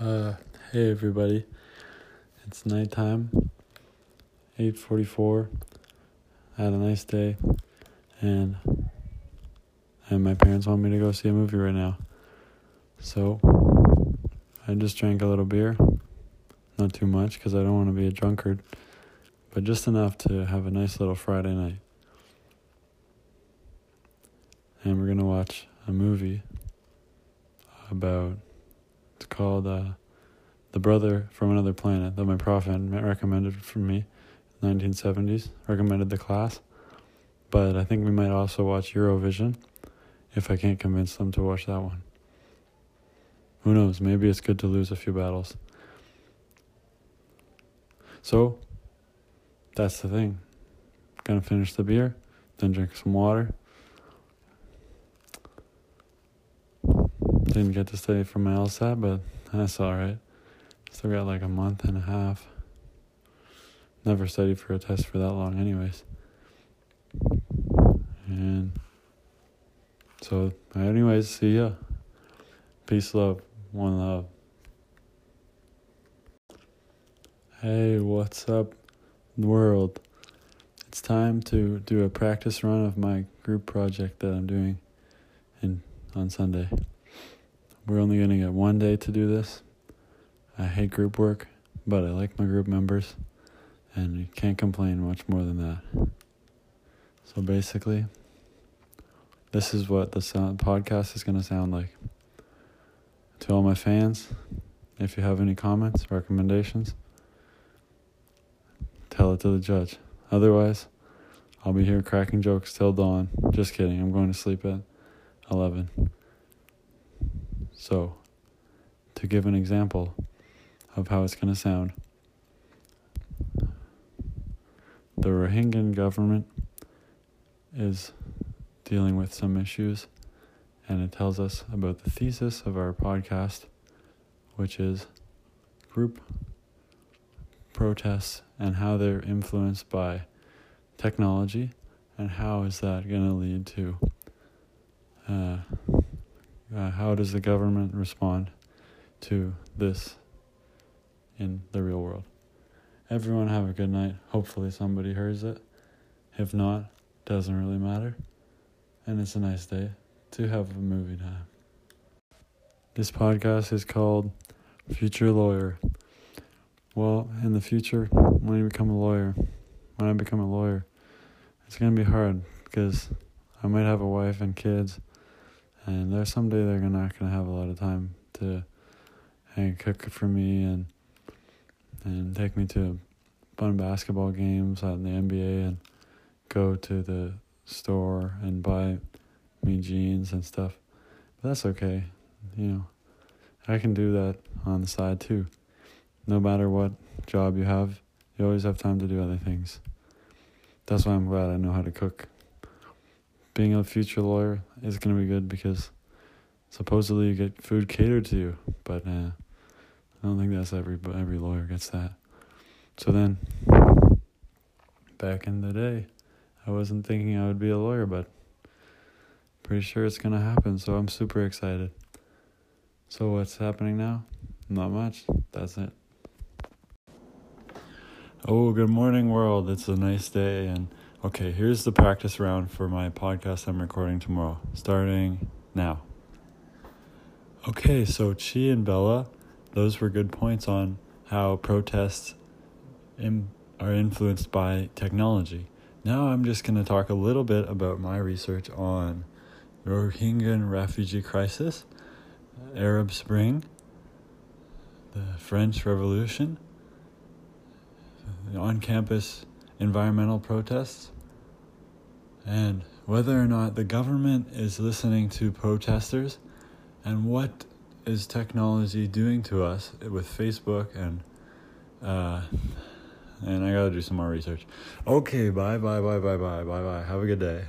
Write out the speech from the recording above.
Uh, hey everybody. It's nighttime. 8:44. I had a nice day and and my parents want me to go see a movie right now. So, I just drank a little beer. Not too much cuz I don't want to be a drunkard, but just enough to have a nice little Friday night. And we're going to watch a movie about called uh, The Brother from Another Planet that my prof recommended for me 1970s, recommended the class. But I think we might also watch Eurovision if I can't convince them to watch that one. Who knows? Maybe it's good to lose a few battles. So, that's the thing. Gonna finish the beer, then drink some water. Didn't get to study for my LSAT, but that's alright. Still got like a month and a half. Never studied for a test for that long, anyways. And so, anyways, see ya. Peace, love, one love. Hey, what's up, world? It's time to do a practice run of my group project that I'm doing in on Sunday. We're only going to get one day to do this. I hate group work, but I like my group members, and you can't complain much more than that. So basically, this is what the sound podcast is going to sound like. To all my fans, if you have any comments, recommendations, tell it to the judge. Otherwise, I'll be here cracking jokes till dawn. Just kidding. I'm going to sleep at 11. So, to give an example of how it's going to sound, the Rohingya government is dealing with some issues, and it tells us about the thesis of our podcast, which is group protests and how they're influenced by technology, and how is that going to lead to uh, uh, how does the government respond to this in the real world? Everyone have a good night. Hopefully somebody hears it. If not, doesn't really matter. And it's a nice day to have a movie time. This podcast is called Future Lawyer. Well, in the future, when you become a lawyer, when I become a lawyer, it's going to be hard because I might have a wife and kids, and there's someday they're not going to have a lot of time to hang cook for me and and take me to fun basketball games out in the NBA and go to the store and buy me jeans and stuff. But that's okay. You know, I can do that on the side too no matter what job you have, you always have time to do other things. That's why I'm glad I know how to cook. Being a future lawyer is going to be good because supposedly you get food catered to you, but uh, I don't think that's every every lawyer gets that. So then, back in the day, I wasn't thinking I would be a lawyer, but pretty sure it's gonna happen. So I'm super excited. So what's happening now? Not much. That's it. Oh, good morning, world. It's a nice day. And okay, here's the practice round for my podcast I'm recording tomorrow, starting now. Okay, so Chi and Bella, those were good points on how protests are influenced by technology. Now I'm just going to talk a little bit about my research on Rohingya refugee crisis, Arab Spring, the French Revolution on campus environmental protests, and whether or not the government is listening to protesters, and what is technology doing to us with Facebook and uh, and I gotta do some more research. Okay, bye bye bye bye bye bye bye. Have a good day.